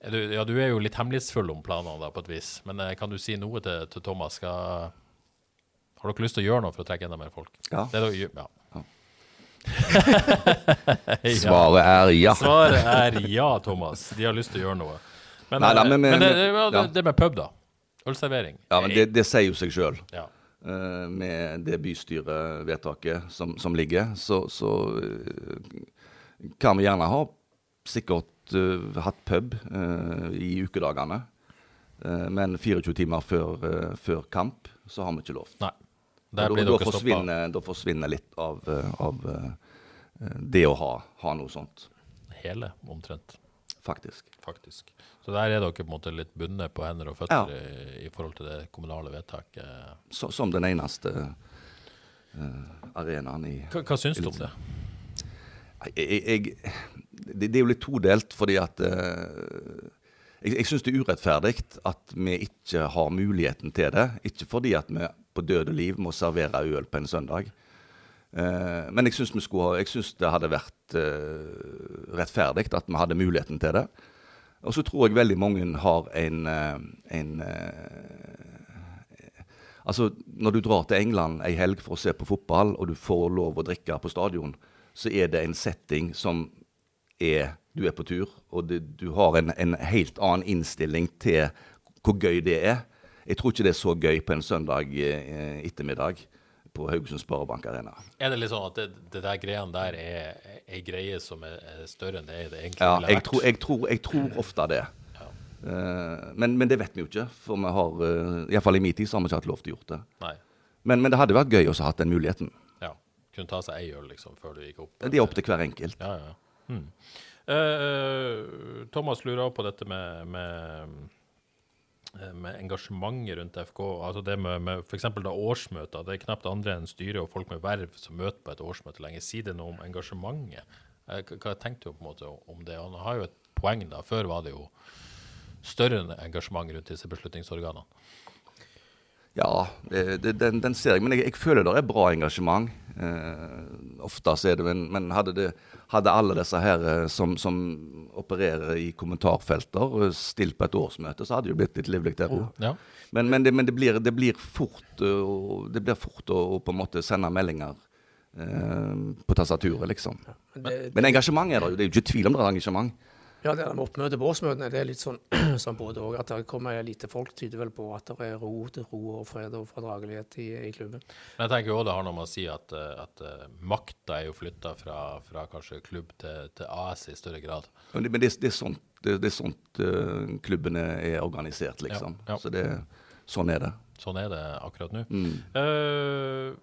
A: er du, ja, du er jo litt hemmelighetsfull om planene, da, på et vis. Men eh, kan du si noe til, til Thomas? Skal, har dere lyst til å gjøre noe for å trekke enda mer folk?
C: Ja.
A: Det er da, ja.
C: Svaret er ja.
A: Svaret er ja, Thomas. De har lyst til å gjøre noe. Men,
C: Nei, da,
A: eh,
C: men-
A: men, det,
C: men-
A: det, ja, det,
C: ja.
A: det med pub, da. Ølservering.
C: Ja, men det, det sier jo seg sjøl.
A: Ja.
C: Uh, med det bystyrevedtaket som, som ligger, så, så uh, kan vi gjerne ha sikkert uh, hatt pub eh, i ukedagene. Eh, men 24 timer før, før kamp så har vi ikke lov.
A: Nei.
C: Da, da, forsvinner, da forsvinner litt av, av eh, det å ha, ha noe sånt,
A: hele, omtrent.
C: faktisk.
A: Faktisk. Så der er dere på en måte litt bundet på hender og føtter i, i forhold til det kommunale vedtaket.
C: Så, som den eneste uh, arenaen i
A: Hva, hva syns du om det?
C: Jeg, jeg, det, det er jo litt todelt, fordi at uh, Jeg, jeg syns det er urettferdig at vi ikke har muligheten til det. Ikke fordi at vi på død og liv må servere øl på en søndag. Eh, men jeg syns jeg synes det hadde vært eh, rettferdig at vi hadde muligheten til det. Og så tror jeg veldig mange har en, eh, en eh, Altså, når du drar til England ei helg for å se på fotball, og du får lov å drikke på stadion, så er det en setting som er Du er på tur, og det, du har en, en helt annen innstilling til hvor gøy det er. Jeg tror ikke det er så gøy på en søndag eh, ettermiddag på Haugesund Sparebank Arena.
A: Er det litt sånn at det, det der greiene der er ei greie som er, er større enn det er det egentlig
C: Ja,
A: ville
C: jeg tror, jeg tror, jeg tror ofte det. Eh, men, men det vet vi jo ikke, for vi har, uh, iallfall i min tid så har vi ikke hatt lov til å gjøre det. Men, men det hadde vært gøy å ha hatt den muligheten.
A: Ja. Kunne ta seg ei øl liksom før du gikk opp.
C: Det er opp til hver enkelt.
A: Ja, ja. Hmm. Uh, Thomas lurer også på dette med, med, eh, med engasjementet rundt FK. Altså det med, med f.eks. årsmøter. Det er knapt andre enn styret og folk med verv som møter på et årsmøte lenger. Si det noe om engasjementet. Eh, Hva tenkte du på en måte om det? Han har jo et poeng, da. Før var det jo større engasjement rundt disse beslutningsorganene.
C: Ja, det, den, den ser jeg. Men jeg, jeg føler det er bra engasjement. Eh, ofte så er det, men, men hadde, det, hadde alle disse her eh, som, som opererer i kommentarfelter, eh, stilt på et årsmøte, så hadde det jo blitt litt livlig der òg.
A: Ja.
C: Men, men, det, men det, blir, det blir fort, eh, det blir fort å, å på en måte sende meldinger eh, på tastaturet, liksom.
B: Men
C: Men engasjement er det jo. Det er jo ikke tvil om det er engasjement.
B: Ja, det der med oppmøte på årsmøtene, det er litt sånn, som både òg. At det kommer lite folk, tyder vel på at det er ro til ro og fred og fordragelighet i, i klubben.
A: Men jeg tenker også det har noe med å si at, eh, at uh, makta er jo flytta fra, fra, kanskje klubb til, til, AS i større grad.
C: Men det, men det, det er sånt, det, det er sånt uh, klubbene er organisert, liksom. Ja, ja. Så det, sånn er det.
A: Sånn er det akkurat nå. Mm. Uh,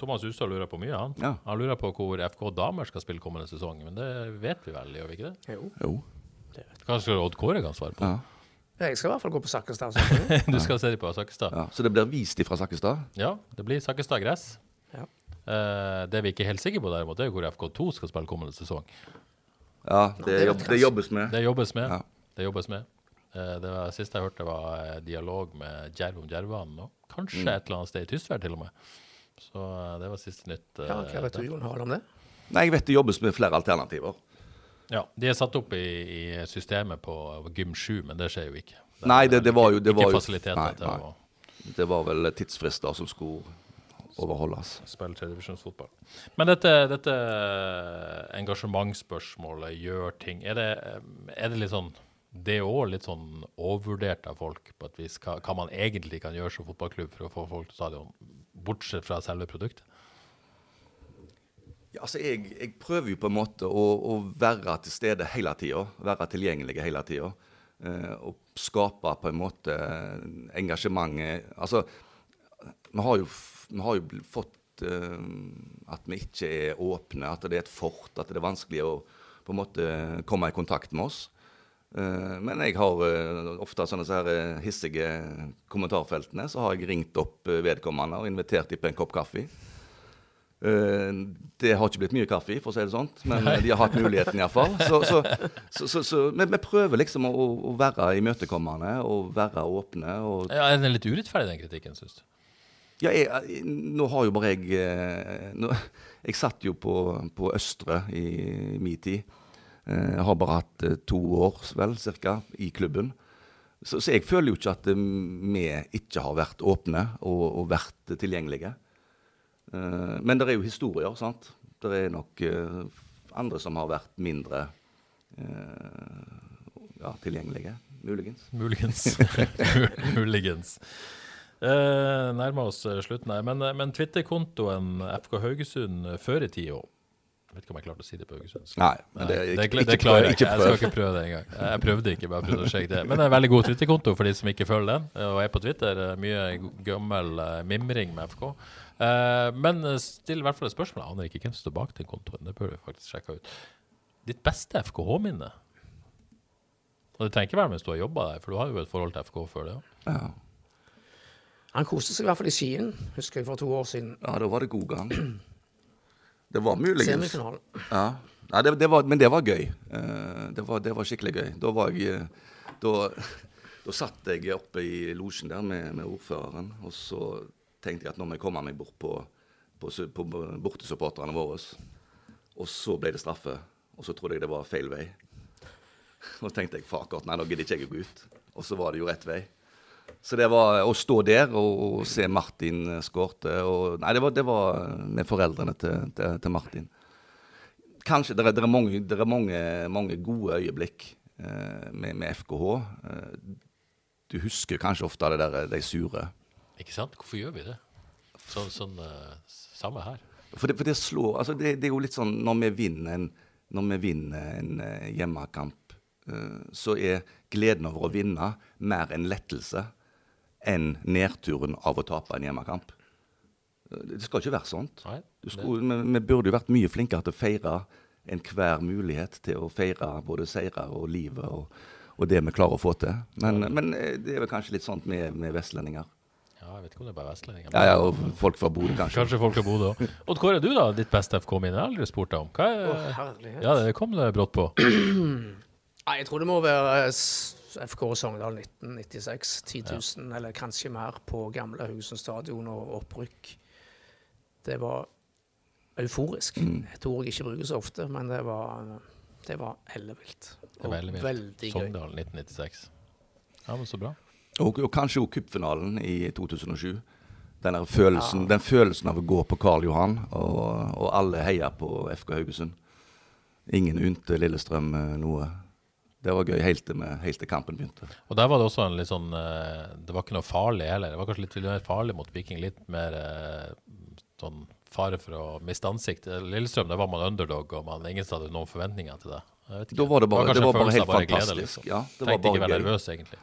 A: Thomas Hustad lurer på mye, han. Ja. Han lurer på hvor FK damer skal spille kommende sesong. Men det vet vi vel, gjør vi ikke det?
B: Jo.
C: jo.
A: Kanskje Odd Kåre kan svare på?
B: Ja. Jeg skal i hvert fall gå på Sakkestad.
A: du skal se på Sakkestad?
C: Ja, så det blir vist ifra Sakkestad?
A: Ja, det blir Sakkestad gress. Ja. Uh, det vi ikke er helt sikre på, derimot, det er hvor FK2 skal spille kommende sesong.
C: Ja, det, jobb, det jobbes med.
A: Det jobbes med. Ja. Det jobbes med. Eh, det var, siste jeg hørte, var eh, dialog med Djerv om Djervan. Kanskje mm. et eller annet sted i Tysvær, til og med. Så eh, det var siste nytt.
B: Ja, hva vet du, Jon Harald, om det?
C: Nei, Jeg vet det jobbes med flere alternativer.
A: Ja, De er satt opp i, i systemet på Gym 7, men det skjer jo ikke.
C: Det, nei, det, det, var jo det
A: Ikke
C: var
A: fasiliteter nei, nei.
C: Var, Det var vel tidsfrister som skulle overholdes.
A: Spille tredjevisjonsfotball. Men dette, dette engasjementsspørsmålet, gjør ting Er det, er det litt sånn det er òg litt sånn overvurdert av folk på et vis, hva, hva, man egentlig kan gjøre som fotballklubb for å få folk til stadion, bortsett fra selve produktet?
C: Ja, altså jeg, jeg, prøver jo på en måte å, å være til stede hele tida. Være tilgjengelig hele tida. Eh, og skape på en måte engasjementet Altså, vi har jo, vi har jo fått eh, at vi ikke er åpne, at det er et fort, at det er vanskelig å på en måte komme i kontakt med oss. Eh, men jeg har uh, ofte sånne så uh, hissige kommentarfeltene. Så har jeg ringt opp vedkommende og invitert dem på en kopp kaffe. det har ikke blitt mye kaffe, for å si det sånn, men de har hatt muligheten iallfall. Så, så, så, så, men vi prøver liksom å, å være imøtekommende og være åpne. Og
A: ja, er den litt urettferdig, den kritikken, syns du?
C: Ja, jeg, nå har jo bare jeg nå, Jeg satt jo på, på Østre i, i min tid. Jeg eh, har bare hatt eh, to år vel, cirka, i klubben. Så, så, jeg føler jo ikke at eh, vi ikke har vært åpne og, og vært tilgjengelige. Men det er jo historier, sant. Det er nok andre som har vært mindre ja, tilgjengelige. Muligens.
A: Muligens. Muligens. Eh, nærmer oss slutten her. Men, men Twitter-kontoen FK Haugesund før i tida jeg vet ikke om jeg klarte å si det på haugesundsk.
C: Nei, men det,
A: Nei, det, det klarer jeg ikke. Jeg skal ikke prøve det engang. Jeg prøvde ikke, bare prøvde å sjekke det. Men det er en veldig god Twitter-konto for de som ikke følger den, og er på Twitter. Mye gammel uh, mimring med FK. Eh, men still i hvert fall et spørsmål. Jeg aner ikke hvem som står bak den kontoen. Det bør vi faktisk sjekke ut. Ditt beste FKH-minne? Og det trenger ikke være mens du har jobba der, for du har jo et forhold til FK før det òg.
C: Ja.
B: Han koste seg i hvert fall i Skien, husker jeg, for to år siden.
C: Ja, da var det god gang. Det var muligens.
B: Semifinalen.
C: Ja. Nei, det, det var, men det var gøy. Uh, det, var, det, var, skikkelig gøy. Da var jeg eh, da, da satt jeg oppe i losjen der med, med, ordføreren, og så tenkte jeg at nå må jeg komme meg bort på, på, på bortesupporterne våre. Og så ble det straffe, og så trodde jeg det var feil vei. Og så tenkte jeg fuck nei, nå gidder ikke jeg å gå ut. Og så var det jo rett vei. Så det var å stå der og, og se Martin skårte Nei, det var, det var, med foreldrene til, til, til Martin. Kanskje Det er, det er, mange, det er mange, mange, gode øyeblikk eh, med, med, FKH. Eh, du husker kanskje ofte det der, de sure.
A: Ikke sant? Hvorfor gjør vi det? Så, sånn, uh, samme her.
C: For det, for det slår altså det, det, er jo litt sånn når vi vinner en, vi vinner en uh, hjemmekamp, så er gleden over å vinne mer en lettelse enn nedturen av å tape en hjemmekamp. Det skal ikke være sånt. Nei, skulle, vi, vi, burde jo vært mye flinkere til å feire enhver mulighet til å feire både seirer og livet og, og, det vi klarer å få til. Men, ja. men eh, det er vel kanskje litt sånt med, med vestlendinger.
A: Ja, jeg vet ikke om det er bare vestlendinger.
C: Ja, ja, og folk fra Bodø, kanskje.
A: Kanskje folk fra Bodø òg. Odd Kåre, du da? Ditt beste FK-minne? Jeg har aldri spurt deg om. Hva er, oh, ja, det kom det brått på.
B: Nei, jeg tror det må være FK Sogndal 1996. 10 000, ja. eller kanskje mer, på gamle Haugesund stadion og opprykk. Det var euforisk. Mm. Et ord jeg ikke bruker så ofte, men det var, det var ellevilt.
A: Og veldig, veldig gøy. Sogndal 1996. Ja, men så bra.
C: Og, og kanskje òg cupfinalen i 2007. Den, følelsen, ja. den, følelsen, av å gå på Karl Johan, og, og alle heier på FK Haugesund. ingen unte Lillestrøm eh, noe. Det var gøy helt til, med, helt til kampen begynte.
A: Og der var det også en litt sånn eh, Det var ikke noe farlig heller. Det var kanskje litt mer farlig mot Viking. Litt mer eh, sånn fare for å miste ansikt. Lillestrøm, der var man underdog, og man, ingen hadde noen forventninger til det. Jeg vet ikke.
C: Da var det bare, det
A: en
C: var bare helt
A: bare glede,
C: fantastisk.
A: liksom.
C: Ja, det var
A: Trengte ikke
C: å
A: være nervøs, egentlig.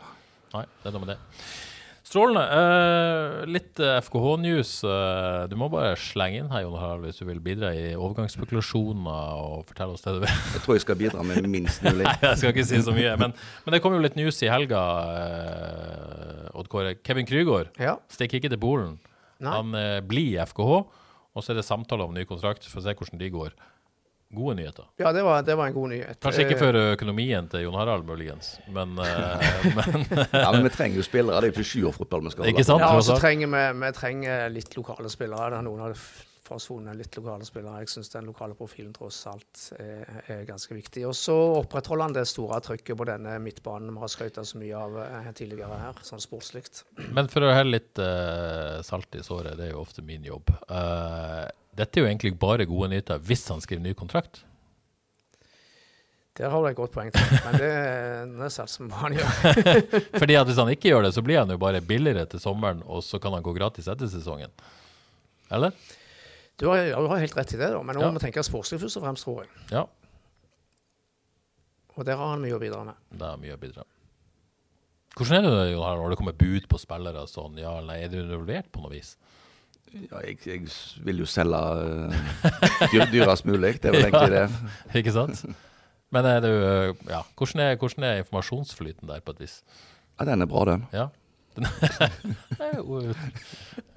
A: Nei, det er noe med det. Strålende. Uh, litt eh, FKH-news. Uh, du må bare slenge inn her, Jon Harald, hvis du vil bidra i overgangsspekulasjoner og fortelle oss det du vil.
C: Jeg tror jeg skal bidra med minst mulig.
A: Nei, jeg skal ikke si så mye. Men, men det kom jo litt news i helga, uh, Odd Kåre. Kevin Krygård
B: Ja.
A: stikker ikke til Polen.
B: Nei.
A: Han eh, blir i FKH, og så er det samtaler om ny kontrakt for å se hvordan de går. Gode nyheter.
B: Ja, det var, det var en god nyhet.
A: Kanskje ikke
B: Eh,
A: for økonomien til Jon Harald, muligens, men, eh, men
C: Ja, men vi trenger jo spillere. Det er jo ikke sjuårsfotball vi skal holde
A: Ikke sant?
B: Ja, og så trenger vi, vi trenger litt lokale spillere. Det er noen av f- forsvunnet litt lokale spillere. Jeg syns den lokale profilen tross alt er, er ganske viktig. Og så opprettholder han det store trykket på denne midtbanen vi har skrøyta så mye av eh, tidligere her, sånn sportslig.
A: Men for å helle litt uh, salt i såret, det er jo ofte min jobb. Eh, dette er jo egentlig bare gode nyheter hvis han skriver ny kontrakt.
B: Der har du et godt poeng, til, men det, er satser som på han gjør.
A: Fordi at hvis han ikke gjør det, så blir han jo bare billigere til sommeren, og så kan han gå gratis etter sesongen. Eller?
B: Du har, ja, du har helt rett i det, da, men nå
A: Ja.
B: må vi tenke sportslig først og fremst, tror jeg.
A: Ja,
B: Og der har han mye å bidra med.
A: det er mye å bidra. med. Hvordan er det når det kommer bud på spillere og sånn? Ja, eller er du involvert på noe vis?
C: Ja, jeg, jeg vil jo selge uh, dyrest mulig. Det er vel egentlig det.
A: Ikke sant? Men er du, eh, ja, hvordan er, hvordan er informasjonsflyten der, på et vis?
C: Ja, den er bra, den.
A: Ja. Den er jo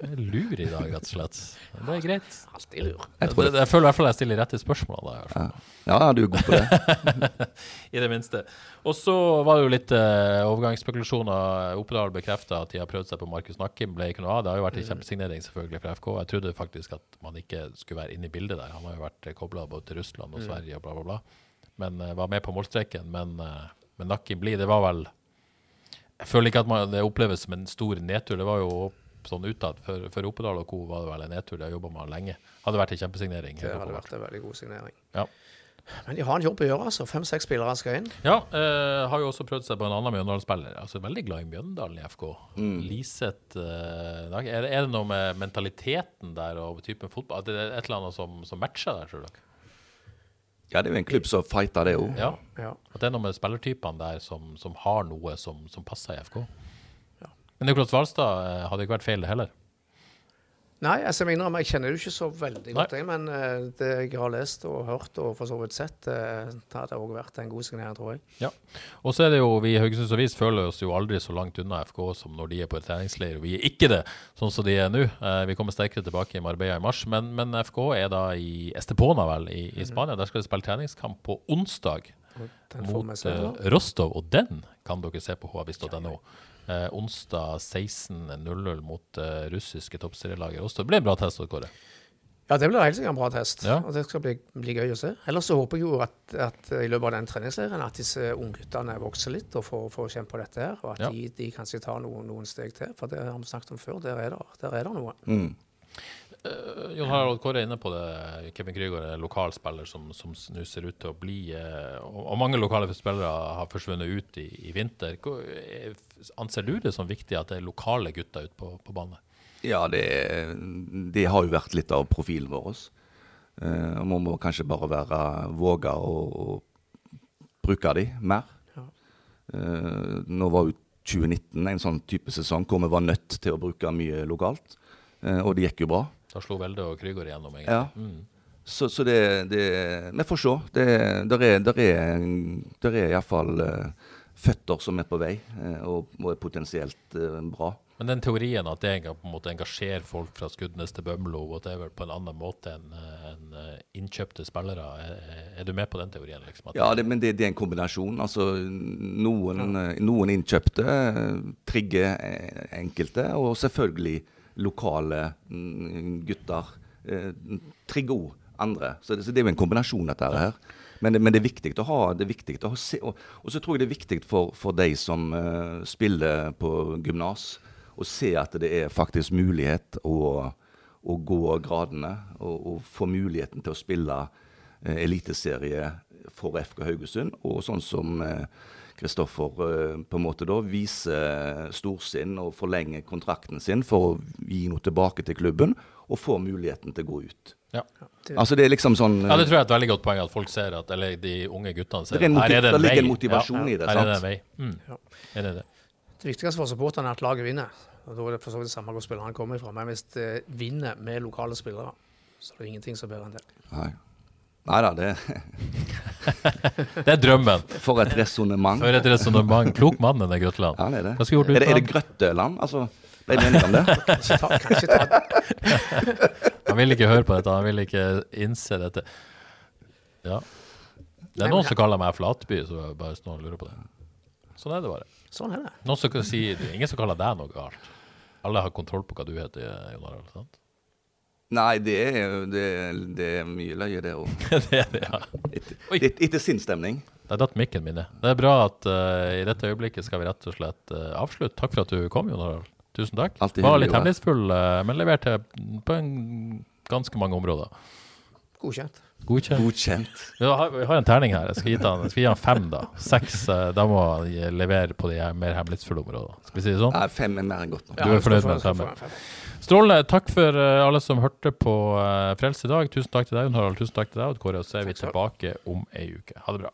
A: er lur i dag, rett og slett. Det er greit.
B: Alltid lur.
C: Jeg tror
A: Jeg, jeg føler i hvert fall jeg stiller rette spørsmål. Da, i hvert fall.
C: Ja, ja, du er god på det.
A: I det minste. Og så var det jo litt uh, overgangsspekulasjoner. Oppedal bekrefta at de har prøvd seg på Markus Nakkim. Ble ikke noe av. Det har jo vært en kjempesignering selvfølgelig fra FK. Jeg trodde faktisk at man ikke skulle være inne i bildet der. Han har jo vært kobla både til Russland og Sverige og bla, bla, bla. Men uh, var med på målstreken. Men, uh, men Nakkim blir Det var vel Jeg føler ikke at man, det oppleves som en stor nedtur. Det var jo sånn utad. For, for Oppedal og co. var det vel en nedtur. Det har jobba man lenge. Hadde vært en kjempesignering.
B: Det hadde vært en veldig god signering.
A: Ja.
B: Men de har en jobb å gjøre, altså. Fem-seks spillere skal inn.
A: Ja, eh, har jo også prøvd seg på en annen Mjøndalen-spiller. Altså Veldig glad i Mjøndalen i FK. Liseth eh, er, det- er det noe med mentaliteten der og typen fotball? At det er et eller annet som, som matcher der, tror dere?
C: Ja, det er jo en klubb som fighter det òg.
A: Ja.
B: Ja.
A: At det er noe med spillertypene der som, som har noe som, som passer i FK? Men Nicolas Hvalstad eh, hadde ikke vært feil, det heller.
B: Nei, altså, jeg må jeg kjenner det jo ikke så veldig godt, jeg, men uh, det jeg har lest og hørt og for så vidt sett, uh, det hadde òg vært en god signering, tror jeg.
A: Ja. Og så er det jo, vi i Haugesunds Avis føler oss jo aldri så langt unna FK som når de er på et treningsleir, og vi er ikke det, sånn som de er nå. Uh, vi kommer sterkere tilbake i Marbella i mars, men, men FK er da i Estepona, vel, i, i Spania. Der skal de spille treningskamp på onsdag mot Rostov, og den kan dere se på havis.no. Eh, onsdag 16.00 mot eh, russiske toppserielaget Rostov. Det blir en bra test, Kåre.
B: Ja, det blir helt sikkert en bra test.
A: Ja.
B: Og det skal bli, bli gøy å se. Ellers så håper jeg jo at, at i løpet av den treningsleiren at disse ungguttene vokser litt og får, får kjenne på dette her. Og at
A: Ja.
B: de, de kanskje tar noen, noen steg til. For det har vi snakket om før. Der er det, der er det noe.
C: Mm.
A: Jon Harald Kåre er inne på det. Kevin Krygård er en lokalspiller som, som nå ser ut til å bli uh, og, og mange lokale spillere har forsvunnet ut i, i vinter. Er- Anser du det som viktig at det er lokale gutter ute på, på banen?
C: Ja, det, det har jo vært litt av profilen vår. Eh, og Man må kanskje bare være våge å, bruke de mer.
B: Ja.
C: Eh, nå var jo 2019 en sånn type sesong hvor vi var nødt til å bruke mye lokalt. Eh, og det gikk jo bra.
A: Da slo Velde og Krygård igjennom, egentlig.
C: Ja.
A: Mm.
C: Så, så det, det Vi får se. Det, der er, der er, der er iallfall uh, føtter som er på vei, eh, og, og er potensielt eh, bra.
A: Men den teorien at det på en måte engasjerer folk fra Skudenes til Bømlo whatever, på en annen måte enn eh, innkjøpte spillere, er, er du med på den teorien? liksom? At
C: Ja, det, men det, det er en kombinasjon. Altså, noen, noen innkjøpte trigger enkelte, og selvfølgelig lokale mm, gutter trigger òg andre. Så det, så det er jo en kombinasjon, dette her. Men men det er viktig å ha det er viktig å se, og, og så tror jeg det er viktig for, for de som uh, spiller på gymnas, å se at det er faktisk mulighet å, å gå gradene og, og få muligheten til å spille uh, eliteserie for FK Haugesund. Og sånn som Kristoffer uh, på en måte da viser storsinn og forlenger kontrakten sin for å gi noe tilbake til klubben, og få muligheten til å gå ut.
A: Ja.
C: Altså det er liksom sånn
A: Ja, det tror jeg er et veldig godt poeng at folk ser at, eller de unge guttene ser
C: Det er
A: her er det en
C: det ligger en motivasjon i det,
A: Her er det en vei. Mm.
B: Ja.
A: Er det det?
B: Det viktigste for supporterne er at laget vinner. Og Da er det for så vidt samme hvor spillerne kommer fra. Men hvis det vinner med lokale spillere, så er det ingenting som er bedre enn det.
C: Nei. Nei da, det
A: Det er drømmen.
C: For et resonnement.
A: For et resonnement. Klok mann, denne Grøtland.
C: Ja, det er det.
A: Hva gjort
C: Er det, er det Grøtteland? Altså, ble det enige om det?
B: kanskje ta, kanskje ta
A: Han vil ikke høre på dette, han vil ikke innse dette. Ja. Det er noen som kaller meg Flatby, så jeg bare står og lurer på det. Sånn er det bare.
B: Sånn er det.
A: Noen som kan si, det er ingen som kaller deg noe galt. Alle har kontroll på hva du heter, Jon Harald. sant?
C: Nei, det er, det, det er mye løye, det òg.
A: det er det, ja.
C: Etter, etter sin stemning.
A: Der datt mikken min ned. Det er bra at uh, i dette øyeblikket skal vi rett og slett uh, avslutte. Takk for at du kom, Jon Harald. Tusen takk.
C: Alltid
A: Var litt hemmelighetsfull, eh, men leverte på en ganske mange områder.
B: Godkjent.
A: Godkjent.
C: Godkjent.
A: Vi har, vi har en terning her. Jeg skal gi han, skal gi han fem, da. Seks, eh, da må han levere på de mer hemmelighetsfulle områdene. Skal vi si det sånn?
C: Nei, fem er mer enn godt nok.
A: Du er fornøyd med femmer? Strålende. Takk for eh, alle som hørte på Frelse i dag. Tusen takk til deg, Jon Harald. Tusen takk til deg, Odd Kåre. Og så er vi tilbake om ei uke. Ha det bra.